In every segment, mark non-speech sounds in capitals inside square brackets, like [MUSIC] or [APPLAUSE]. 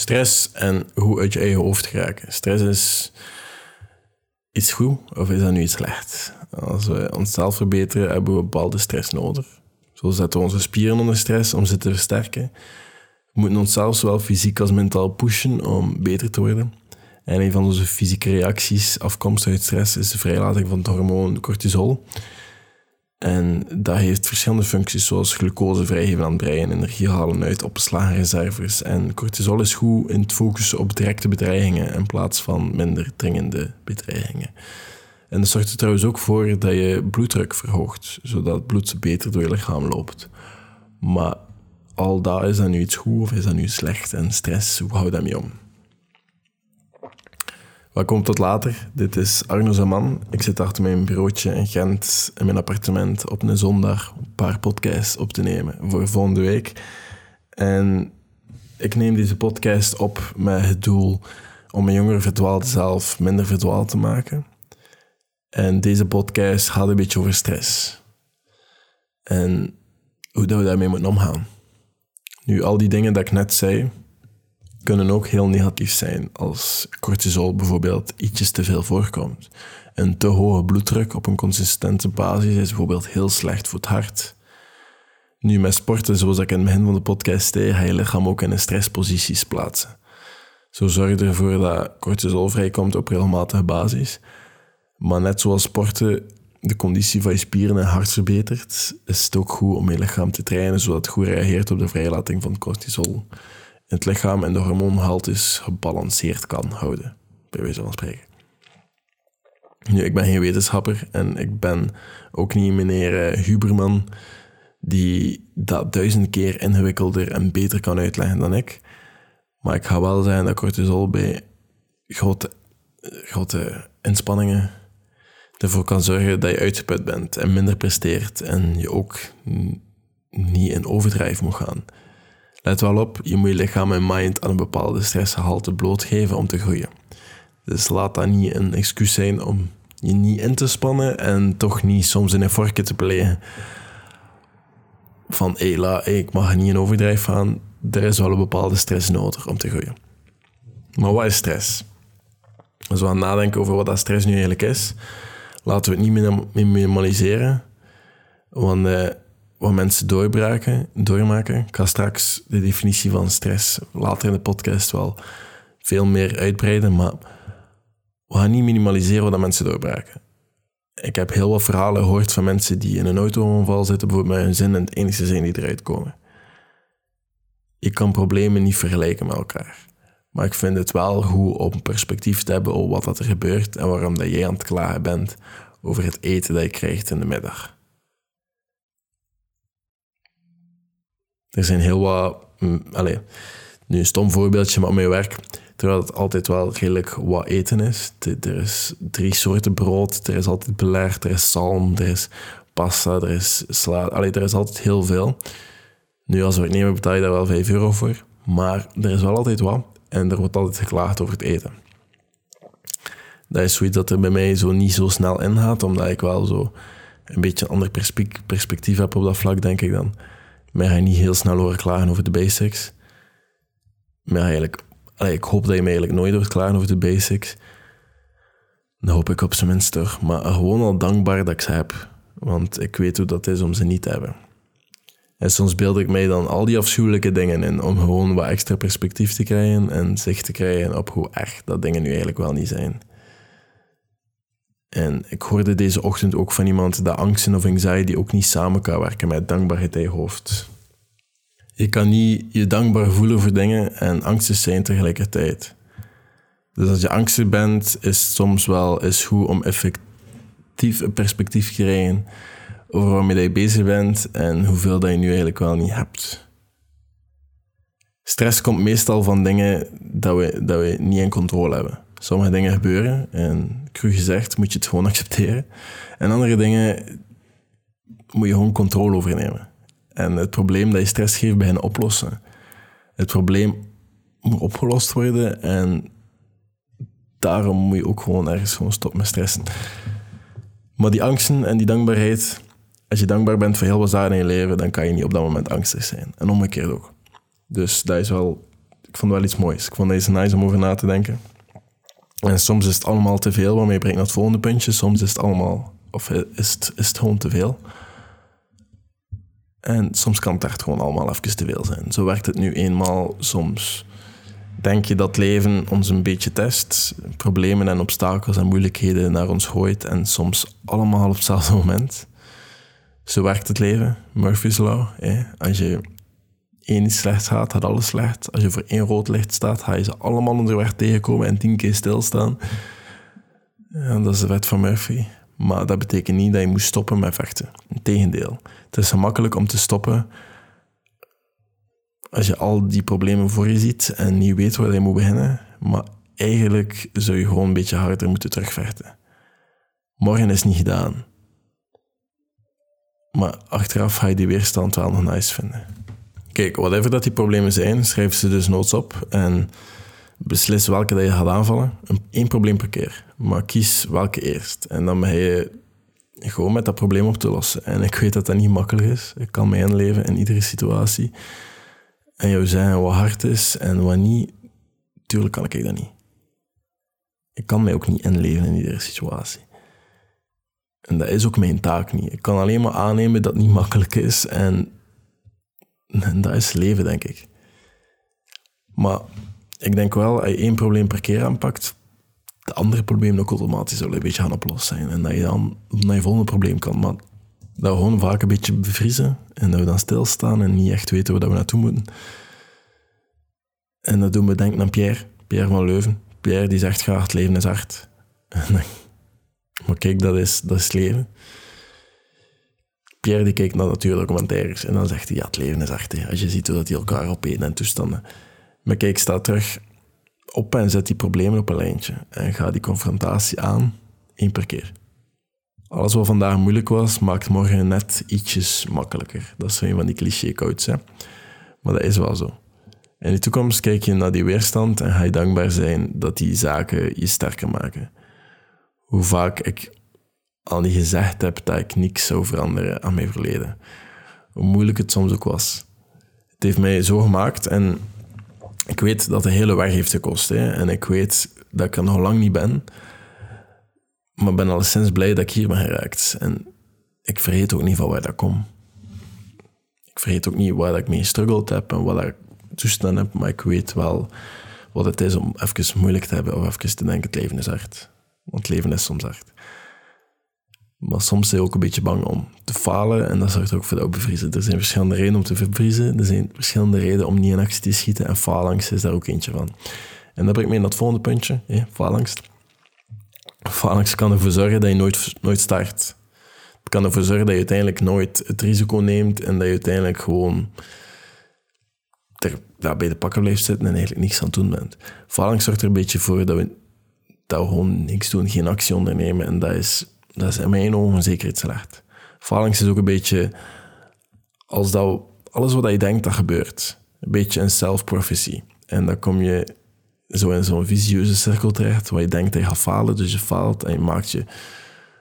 Stress en hoe uit je eigen hoofd geraken. Stress is iets goed of is dat nu iets slecht? Als we onszelf verbeteren, hebben we bepaalde stress nodig. Zo zetten we onze spieren onder stress om ze te versterken. We moeten onszelf zowel fysiek als mentaal pushen om beter te worden. En een van onze fysieke reacties afkomstig uit stress is de vrijlating van het hormoon cortisol. En dat heeft verschillende functies, zoals glucose vrijgeven aan het brein, energie halen uit opgeslagen reserves. En cortisol is goed in het focussen op directe bedreigingen in plaats van minder dringende bedreigingen. En dat zorgt er trouwens ook voor dat je bloeddruk verhoogt, zodat het bloed beter door je lichaam loopt. Maar al dat, is dat nu iets goed of is dat nu slecht? En stress, hoe hou je daarmee om? Komt tot later? Dit is Arno Zaman. Ik zit achter mijn bureautje in Gent in mijn appartement op een zondag een paar podcasts op te nemen voor volgende week. En ik neem deze podcast op met het doel om een jongere verdwaalde zelf minder verdwaald te maken. En deze podcast gaat een beetje over stress. En hoe dat we daarmee moeten omgaan. Nu, al die dingen dat ik net zei, kunnen ook heel negatief zijn als cortisol bijvoorbeeld ietsjes te veel voorkomt. Een te hoge bloeddruk op een consistente basis is bijvoorbeeld heel slecht voor het hart. Nu met sporten, zoals ik in het begin van de podcast zei, ga je lichaam ook in een stressposities plaatsen. Zo zorg je ervoor dat cortisol vrijkomt op regelmatige basis. Maar net zoals sporten de conditie van je spieren en hart verbetert, is het ook goed om je lichaam te trainen zodat het goed reageert op de vrijlating van cortisol het lichaam en de hormoonhaltes gebalanceerd kan houden, bij wijze van spreken. Nu, ik ben geen wetenschapper en ik ben ook niet meneer eh, Huberman, die dat duizend keer ingewikkelder en beter kan uitleggen dan ik. Maar ik ga wel zeggen dat cortisol bij grote, grote inspanningen ervoor kan zorgen dat je uitgeput bent en minder presteert en je ook niet in overdrijf moet gaan. Let wel op, je moet je lichaam en mind aan een bepaalde stressgehalte blootgeven om te groeien. Dus laat dat niet een excuus zijn om je niet in te spannen en toch niet soms in een vorkje te plegen. Van, hé, ik mag niet in overdrijf gaan. Er is wel een bepaalde stress nodig om te groeien. Maar wat is stress? Als we gaan nadenken over wat dat stress nu eigenlijk is, laten we het niet minimaliseren. Want uh, wat mensen doorbraken, doormaken. Ik ga straks de definitie van stress later in de podcast wel veel meer uitbreiden, maar we gaan niet minimaliseren wat mensen doorbraken. Ik heb heel wat verhalen gehoord van mensen die in een auto-ongeval zitten, bijvoorbeeld met hun zin en het enige zijn die eruit komen. Je kan problemen niet vergelijken met elkaar. Maar ik vind het wel goed om perspectief te hebben op wat er gebeurt en waarom dat jij aan het klagen bent over het eten dat je krijgt in de middag. Er zijn heel wat... Mm, allez, nu een stom voorbeeldje, maar mijn werk, terwijl het altijd wel redelijk wat eten is. Er is drie soorten brood, er is altijd beler, er is zalm, er is pasta, er is sla. Allee, er is altijd heel veel. Nu, als werknemer betaal je daar wel 5 euro voor, maar er is wel altijd wat en er wordt altijd geklaagd over het eten. Dat is zoiets dat er bij mij zo niet zo snel ingaat, omdat ik wel zo een beetje een ander perspectief heb op dat vlak, denk ik dan. Maar ga je niet heel snel horen klagen over de basics. Maar eigenlijk, ik hoop dat je mij eigenlijk nooit hoort klagen over de basics. Dan hoop ik op zijn minst toch. Maar gewoon al dankbaar dat ik ze heb. Want ik weet hoe dat is om ze niet te hebben. En soms beeld ik mij dan al die afschuwelijke dingen in om gewoon wat extra perspectief te krijgen en zicht te krijgen op hoe echt dat dingen nu eigenlijk wel niet zijn. En ik hoorde deze ochtend ook van iemand dat angsten of anxiety ook niet samen kan werken met dankbaarheid in je hoofd. Je kan niet je dankbaar voelen voor dingen en angstig zijn tegelijkertijd. Dus als je angstig bent, is soms wel is goed om effectief een perspectief te krijgen over waarmee je bezig bent en hoeveel dat je nu eigenlijk wel niet hebt. Stress komt meestal van dingen dat we, dat we niet in controle hebben. Sommige dingen gebeuren en cru gezegd moet je het gewoon accepteren. En andere dingen moet je gewoon controle over nemen. En het probleem dat je stress geeft, beginnen oplossen. Het probleem moet opgelost worden en daarom moet je ook gewoon ergens gewoon stoppen met stressen. Maar die angsten en die dankbaarheid, als je dankbaar bent voor heel wat zaken in je leven, dan kan je niet op dat moment angstig zijn. En omgekeerd ook. Dus dat is wel ik vond wel iets moois. Ik vond deze nice om over na te denken. En soms is het allemaal te veel, waarmee brengt naar het volgende puntje. Soms is het allemaal, of is het, is het gewoon te veel. En soms kan het echt gewoon allemaal even te veel zijn. Zo werkt het nu eenmaal soms. Denk je dat leven ons een beetje test, problemen en obstakels en moeilijkheden naar ons gooit en soms allemaal op hetzelfde [LAUGHS] moment? Zo werkt het leven, Murphy's Law. Als je één iets slecht gaat, gaat alles slecht. Als je voor één rood licht staat, ga je ze allemaal onderweg tegenkomen en tien keer stilstaan. En dat is de wet van Murphy. Maar dat betekent niet dat je moet stoppen met vechten. Integendeel. Het is gemakkelijk om te stoppen als je al die problemen voor je ziet en niet weet waar je moet beginnen. Maar eigenlijk zou je gewoon een beetje harder moeten terugvechten. Morgen is niet gedaan. Maar achteraf ga je die weerstand wel nog nice vinden. Kijk, whatever dat die problemen zijn, schrijf ze dus noods op en beslis welke dat je gaat aanvallen. Eén probleem per keer, maar kies welke eerst. En dan ben je gewoon met dat probleem op te lossen. En ik weet dat dat niet makkelijk is. Ik kan mij inleven in iedere situatie. En jou zeggen wat hard is en wat niet, tuurlijk kan ik dat niet. Ik kan mij ook niet inleven in iedere situatie. En dat is ook mijn taak niet. Ik kan alleen maar aannemen dat het niet makkelijk is en, en [LAUGHS] dat is leven, denk ik. Maar ik denk wel, als je één probleem per keer aanpakt, de andere problemen ook automatisch wel een beetje gaan oplossen zijn. En dat je dan naar je volgende probleem kan. Maar dat we gewoon vaak een beetje bevriezen en dat we dan stilstaan en niet echt weten waar we naartoe moeten. En dat doen we denken aan Pierre, Pierre van Leuven. Pierre die zegt graag, het leven is hard. [LAUGHS] maar kijk, dat is, dat is leven. Pierre die kijkt naar natuurdocumentaires en dan zegt hij, ja, het leven is hard. Als je ziet hoe dat die elkaar opeten en toestanden. Maar kijk, sta terug op en zet die problemen op een lijntje. En ga die confrontatie aan, één per keer. Alles wat vandaag moeilijk was, maakt morgen net ietsjes makkelijker. Dat is een van die cliché-codes. Maar dat is wel zo. In de toekomst kijk je naar die weerstand en ga je dankbaar zijn dat die zaken je sterker maken. Hoe vaak ik al niet gezegd heb dat ik niks zou veranderen aan mijn verleden. Hoe moeilijk het soms ook was. Het heeft mij zo gemaakt en ik weet dat de hele weg heeft gekost. Hè. En ik weet dat ik er nog lang niet ben. Maar ben alleszins blij dat ik hier ben geraakt. En ik vergeet ook niet van waar dat komt. Ik vergeet ook niet waar ik mee gestruggeld heb en wat ik toestaan heb. Maar ik weet wel wat het is om even moeilijk te hebben of even te denken, het leven is hard. Want het leven is soms hard. Maar soms zijn je ook een beetje bang om te falen en dat zorgt ook voor dat bevriezen. Er zijn verschillende redenen om te bevriezen. Er zijn verschillende redenen om niet in actie te schieten en faalangst is daar ook eentje van. En dat brengt me naar het volgende puntje, hè. Faalangst kan ervoor zorgen dat je nooit, nooit start. Het kan ervoor zorgen dat je uiteindelijk nooit het risico neemt en dat je uiteindelijk gewoon ja, bij de pakken blijft zitten en eigenlijk niks aan het doen bent. Faalangst zorgt er een beetje voor dat we, dat gewoon niks doen, geen actie ondernemen en dat is dat is in mijn ogen zeker iets slecht. Falings is ook een beetje als dat alles wat je denkt, dat gebeurt. Een beetje een self-prophecy. En dan kom je zo in zo'n visieuze cirkel terecht, waar je denkt dat je gaat falen, dus je faalt en je maakt je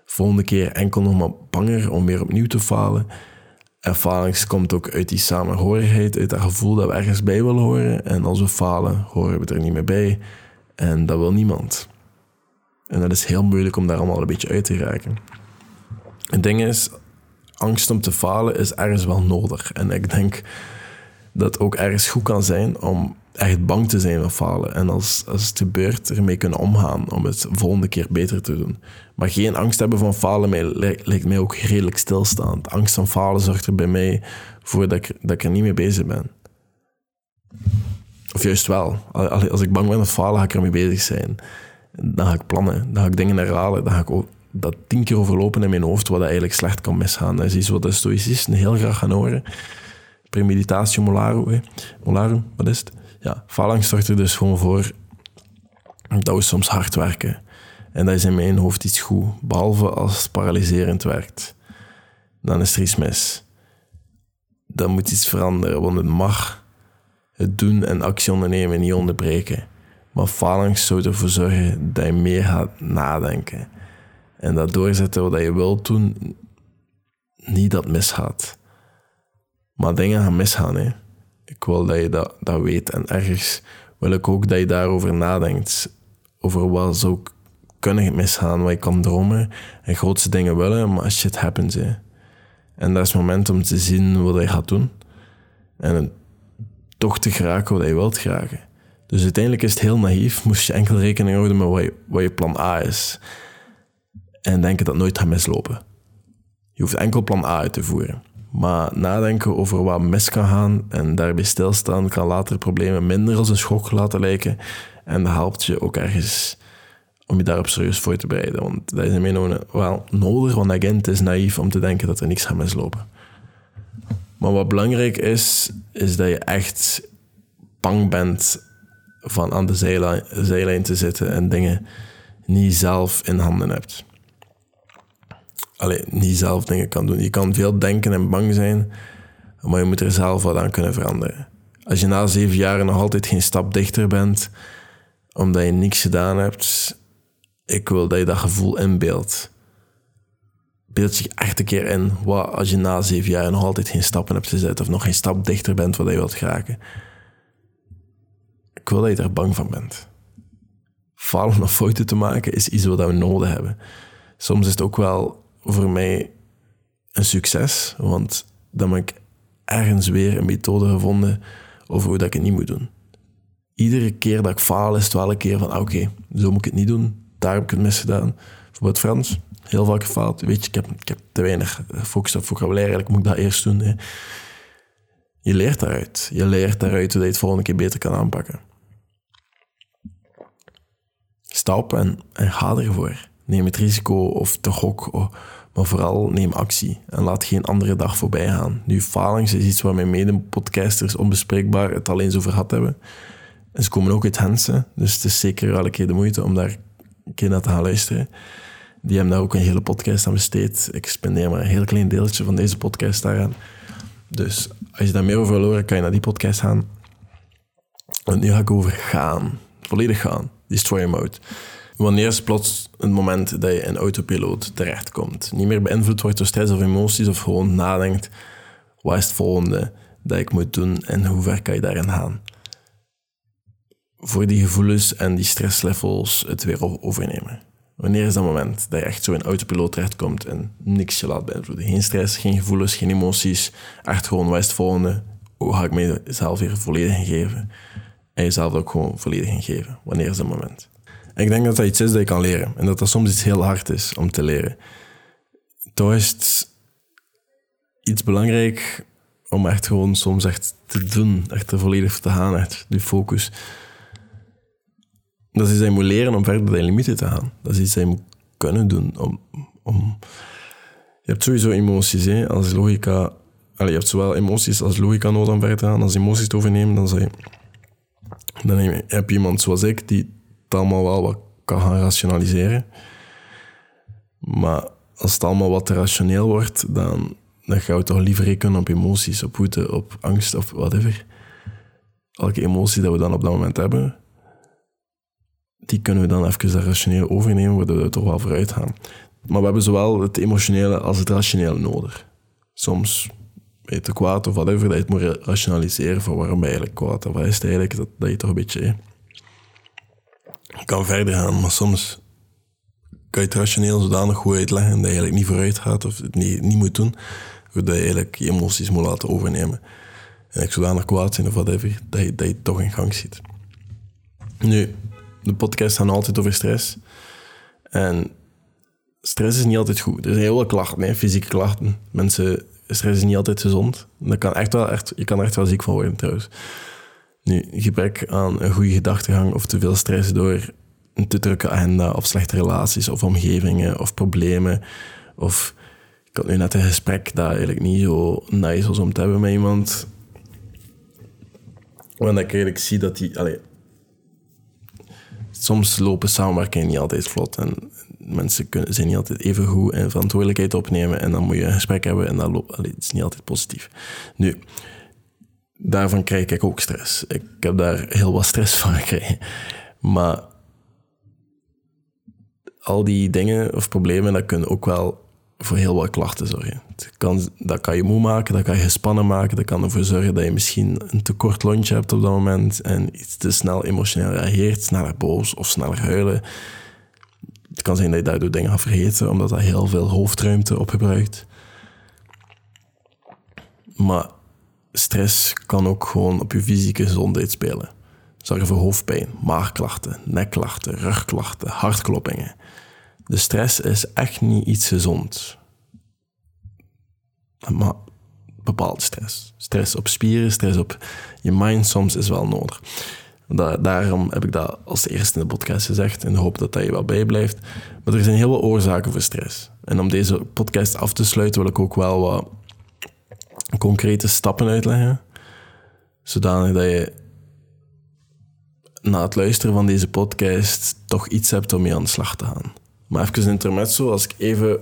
volgende keer enkel nog maar banger om weer opnieuw te falen. En falings komt ook uit die samenhorigheid, uit dat gevoel dat we ergens bij willen horen. En als we falen, horen we er niet meer bij. En dat wil niemand. En dat is heel moeilijk om daar allemaal een beetje uit te raken. Het ding is, angst om te falen is ergens wel nodig. En ik denk dat het ook ergens goed kan zijn om echt bang te zijn van falen. En als, als het gebeurt, ermee kunnen omgaan om het volgende keer beter te doen. Maar geen angst hebben van falen lijkt mij ook redelijk stilstaand. Angst van falen zorgt er bij mij voor dat ik, dat ik er niet mee bezig ben. Of juist wel. Als ik bang ben van falen, ga ik ermee bezig zijn dan ga ik plannen, dan ga ik dingen herhalen, dan ga ik dat tien keer overlopen in mijn hoofd wat eigenlijk slecht kan misgaan. Dat is iets wat de stoïcisten heel graag gaan horen. Premeditatio molarum, molarum, wat is het? Ja, phalanx zorgt er dus gewoon voor dat we soms hard werken. En dat is in mijn hoofd iets goed, behalve als het paralyserend werkt. Dan is er iets mis. Dan moet iets veranderen, want het mag het doen en actie ondernemen niet onderbreken. Maar phalanx zou ervoor zorgen dat je meer gaat nadenken. En dat doorzetten wat je wilt doen, niet dat misgaat. Maar dingen gaan misgaan. Hè. Ik wil dat je dat, dat weet. En ergens wil ik ook dat je daarover nadenkt. Over wat zou kunnen misgaan, wat je kan dromen en grootste dingen willen, maar shit happens. Hè. En dat is het moment om te zien wat je gaat doen. En toch te geraken wat je wilt geraken. Dus uiteindelijk is het heel naïef, moest je enkel rekening houden met wat je, wat je plan A is. En denken dat nooit gaat mislopen. Je hoeft enkel plan A uit te voeren. Maar nadenken over wat mis kan gaan en daarbij stilstaan kan later problemen minder als een schok laten lijken. En dat helpt je ook ergens om je daarop serieus voor te bereiden. Want dat is in mijn wel nodig, want again, het is naïef om te denken dat er niks gaat mislopen. Maar wat belangrijk is, is dat je echt bang bent van aan de zijlijn, te zitten en dingen niet zelf in handen hebt. Alleen niet zelf dingen kan doen. Je kan veel denken en bang zijn, maar je moet er zelf wat aan kunnen veranderen. Als je na zeven jaar nog altijd geen stap dichter bent, omdat je niks gedaan hebt, ik wil dat je dat gevoel inbeeldt. Beeld je echt een keer in wat als je na zeven jaar nog altijd geen stappen hebt gezet of nog geen stap dichter bent wat je wilt geraken. Ik wil dat je er bang van bent. Falen of fouten te maken is iets wat we nodig hebben. Soms is het ook wel voor mij een succes, want dan heb ik ergens weer een methode gevonden over hoe dat ik het niet moet doen. Iedere keer dat ik faal, is het wel een keer van, ah, oké, zo moet ik het niet doen. Daar heb ik het misgedaan. Bijvoorbeeld Frans, heel vaak gefaald. Weet je, ik heb, ik heb te weinig gefocust op vocabulaire, eigenlijk moet ik dat eerst doen. Je leert daaruit. Je leert daaruit hoe je het volgende keer beter kan aanpakken. Stap en, en ga ervoor. Neem het risico of de gok, maar vooral neem actie en laat geen andere dag voorbij gaan. Nu, falings is iets waar mijn mede-podcasters onbespreekbaar het al eens over gehad hebben. En ze komen ook uit Hensen, dus het is zeker wel een keer de moeite om daar een keer naar te gaan luisteren. Die hebben daar ook een hele podcast aan besteed. Ik spendeer maar een heel klein deeltje van deze podcast daaraan. Dus als je daar meer over wil kan je naar die podcast gaan. En nu ga ik over gaan. Volledig gaan. Destroy mode wanneer is plots een moment dat je in autopiloot terechtkomt? Niet meer beïnvloed wordt door stress of emoties of gewoon nadenkt, wat is het volgende dat ik moet doen en hoe ver kan je daarin gaan? Voor die gevoelens en die stresslevels het weer overnemen. Wanneer is dat moment dat je echt zo in autopiloot terechtkomt en niks je laat beïnvloeden? Geen stress, geen gevoelens, geen emoties. Echt gewoon, wat is het volgende? Hoe ga ik mezelf weer volledig geven? En jezelf ook gewoon volledig in geven. Wanneer is dat moment? ik denk dat dat iets is dat je kan leren. En dat dat soms iets heel hard is om te leren. Toch is het iets belangrijk om echt gewoon soms echt te doen. Echt volledig te gaan, echt die focus. Dat is iets dat je moet leren om verder je limieten te gaan. Dat is iets dat moet kunnen doen. Om, om... Je hebt sowieso emoties, als logica... Allee, je hebt zowel emoties als logica nodig om verder te gaan. Als emoties te overnemen, dan, je, dan heb je iemand zoals ik die het allemaal wel wat kan gaan rationaliseren. Maar als het allemaal wat rationeel wordt, dan, dan gaan we toch liever rekenen op emoties, op woede, op angst of whatever. Elke emotie dat we dan op dat moment hebben, die kunnen we dan even rationeel overnemen, waardoor we toch wel vooruit gaan. Maar we hebben zowel het emotionele als het rationele nodig. Soms te kwaad of whatever, dat je het moet rationaliseren van waarom ben je eigenlijk kwaad. Of wat is eigenlijk dat, dat je toch een beetje je kan verder gaan, maar soms kan je het rationeel zodanig goed uitleggen dat je eigenlijk niet vooruit gaat of het niet, niet moet doen, dat je eigenlijk je emoties moet laten overnemen. En ik zodanig kwaad zijn of whatever, dat je, dat je toch in gang ziet. Nu, de podcast gaan altijd over stress. En stress is niet altijd goed. Er zijn heel klachten, fysieke klachten. Mensen, stress is niet altijd gezond. Dat kan echt wel, echt, je kan er echt wel ziek van worden trouwens. Nu, gebrek aan een goede gedachtegang of te veel stress door een te drukke agenda of slechte relaties of omgevingen of problemen. Of ik had nu net een gesprek dat eigenlijk niet zo nice was om te hebben met iemand. Want ik eigenlijk zie dat die... Allez, soms lopen samenwerkingen niet altijd vlot en mensen kunnen, zijn niet altijd even goed en verantwoordelijkheid opnemen en dan moet je een gesprek hebben en dat loopt, allez, het is niet altijd positief. Nu, daarvan krijg ik ook stress. Ik heb daar heel wat stress van gekregen. Maar al die dingen of problemen, dat kunnen ook wel voor heel wat klachten zorgen. Kan, dat kan je moe maken, dat kan je gespannen maken, dat kan ervoor zorgen dat je misschien een te kort lontje hebt op dat moment en iets te snel emotioneel reageert, sneller boos of sneller huilen. Het kan zijn dat je daardoor dingen gaat vergeten, omdat dat heel veel hoofdruimte opgebruikt. Maar stress kan ook gewoon op je fysieke gezondheid spelen. Zorgen voor hoofdpijn, maagklachten, nekklachten, rugklachten, hartkloppingen. De stress is echt niet iets gezond. Maar bepaalde stress. Stress op spieren, stress op je mind soms is wel nodig. Daarom heb ik dat als eerste in de podcast gezegd, in de hoop dat dat je wel bijblijft. Maar er zijn heel veel oorzaken voor stress. En om deze podcast af te sluiten wil ik ook wel wat concrete stappen uitleggen. Zodanig dat je na het luisteren van deze podcast toch iets hebt om mee aan de slag te gaan. Maar even een intermezzo, als ik even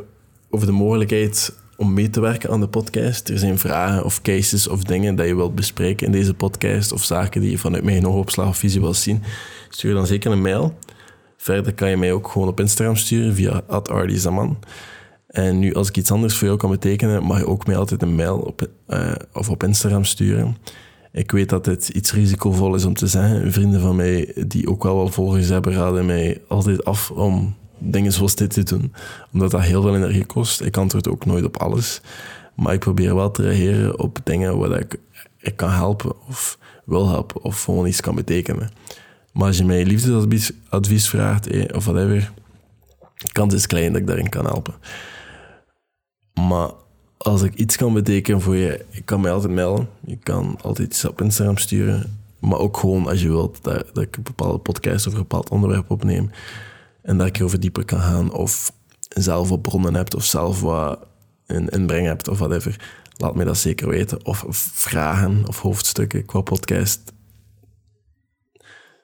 over de mogelijkheid om mee te werken aan de podcast. Er zijn vragen of cases of dingen dat je wilt bespreken in deze podcast of zaken die je vanuit mijn oogopslag of visie wilt zien. Stuur dan zeker een mail. Verder kan je mij ook gewoon op Instagram sturen via @ardizaman. En nu, als ik iets anders voor jou kan betekenen, mag je ook mij altijd een mail op, uh, of op Instagram sturen. Ik weet dat dit iets risicovol is om te zeggen. Vrienden van mij, die ook wel wat volgers hebben, raden mij altijd af om dingen zoals dit te doen. Omdat dat heel veel energie kost. Ik antwoord ook nooit op alles. Maar ik probeer wel te reageren op dingen waar ik, ik kan helpen of wil helpen of gewoon iets kan betekenen. Maar als je mij liefdesadvies advies vraagt eh, of whatever, de kans is klein dat ik daarin kan helpen. Maar als ik iets kan betekenen voor je, ik kan mij altijd melden. Je kan altijd iets op Instagram sturen. Maar ook gewoon als je wilt dat, dat ik een bepaalde podcast of een bepaald onderwerp opneem. En dat ik erover dieper kan gaan. Of zelf op bronnen hebt of zelf wat inbreng hebt of whatever. Laat mij dat zeker weten. Of vragen of hoofdstukken qua podcast.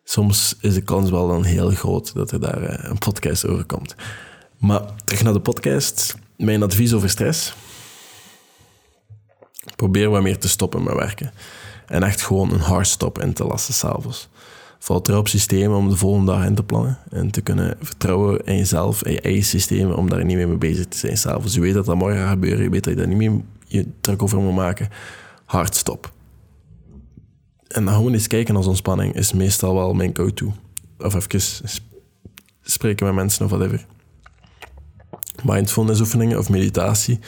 Soms is de kans wel dan heel groot dat er daar eh, een podcast over komt. Maar terug naar de podcast. Mijn advies over stress. Probeer wat meer te stoppen met werken. En echt gewoon een hard stop in te lassen s'avonds. Vertrouw op systemen om de volgende dag in te plannen. En te kunnen vertrouwen in jezelf en je eigen systemen om daar niet meer mee bezig te zijn s'avonds. Je weet dat dat morgen gaat gebeuren. Je weet dat je daar niet meer je druk over moet maken. Hard stop. En dan gewoon eens kijken als ontspanning is meestal wel mijn go-to. Of even spreken met mensen of whatever. Mindfulness oefeningen of meditatie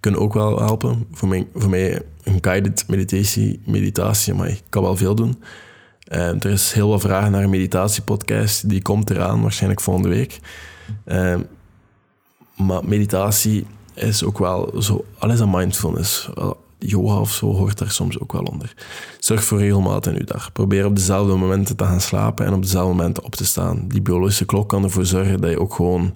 kunnen ook wel helpen. Voor mij, voor mij een guided meditatie, meditatie, maar ik kan wel veel doen. Uh, er is heel wat vragen naar een meditatiepodcast. Die komt eraan, waarschijnlijk volgende week. Uh, maar meditatie is ook wel zo... Alles aan mindfulness. Yoga of zo hoort daar soms ook wel onder. Zorg voor regelmaat in uw dag. Probeer op dezelfde momenten te gaan slapen en op dezelfde momenten op te staan. Die biologische klok kan ervoor zorgen dat je ook gewoon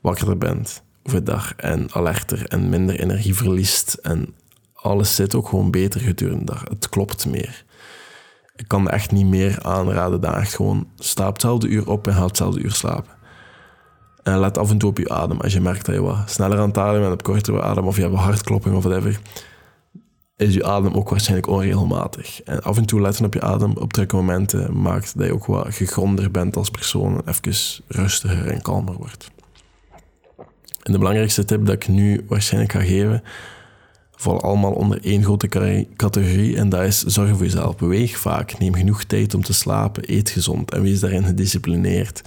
wakkerder bent overdag en alerter en minder energie verliest. En alles zit ook gewoon beter gedurende de dag. Het klopt meer. Ik kan echt niet meer aanraden dan echt gewoon sta op hetzelfde uur op en ga hetzelfde uur slapen. En let af en toe op je adem. Als je merkt dat je wat sneller aan het ademen bent, op kortere adem, of je hebt een hartklopping of whatever, is je adem ook waarschijnlijk onregelmatig. En af en toe letten op je adem op drukke momenten maakt dat je ook wat gegronder bent als persoon en even rustiger en kalmer wordt. En de belangrijkste tip dat ik nu waarschijnlijk ga geven, valt allemaal onder één grote categorie en dat is zorg voor jezelf. Beweeg vaak, neem genoeg tijd om te slapen, eet gezond en wees daarin gedisciplineerd.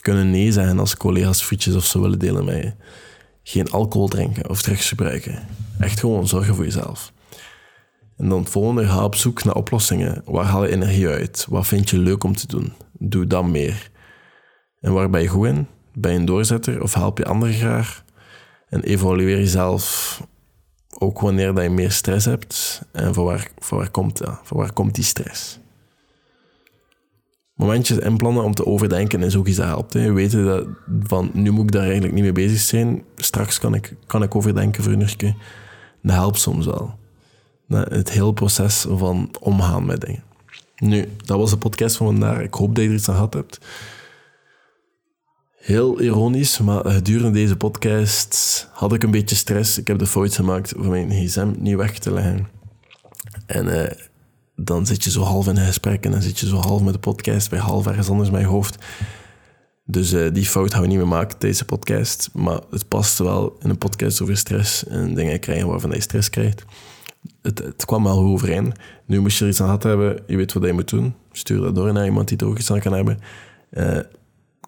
Kunnen nee zeggen als collega's frietjes of zo willen delen met je. Geen alcohol drinken of drugs gebruiken. Echt gewoon zorgen voor jezelf. En dan het volgende, ga op zoek naar oplossingen. Waar haal je energie uit? Wat vind je leuk om te doen? Doe dan meer. En waar ben je goed in? Ben je een doorzetter of help je anderen graag? En evalueer jezelf ook wanneer dat je meer stress hebt. En voor waar, voor waar, komt, ja, voor waar komt die stress? Momentjes inplannen om te overdenken is ook iets dat helpt. Hè. Weten dat van nu moet ik daar eigenlijk niet mee bezig zijn. Straks kan ik, kan ik overdenken voor een. Dat helpt soms wel. Het hele proces van omgaan met dingen. Nu, dat was de podcast van vandaag. Ik hoop dat je er iets aan gehad hebt. Heel ironisch, maar gedurende deze podcast had ik een beetje stress. Ik heb de fout gemaakt om mijn gsm niet weg te leggen. En uh, dan zit je zo half in een gesprek en dan zit je zo half met de podcast bij half ergens anders je hoofd. Dus uh, die fout gaan we niet meer maken, deze podcast. Maar het past wel in een podcast over stress en dingen krijgen waarvan je stress krijgt. Het, kwam wel overeen. Nu moest je er iets aan gehad hebben, je weet wat je moet doen. Stuur dat door naar iemand die er ook iets aan kan hebben.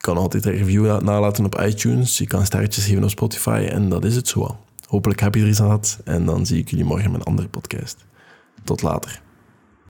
Kan altijd een review nalaten op iTunes. Je kan sterretjes geven op Spotify. En dat is het zo Hopelijk heb je er iets aan gehad. En dan zie ik jullie morgen met een andere podcast. Tot later.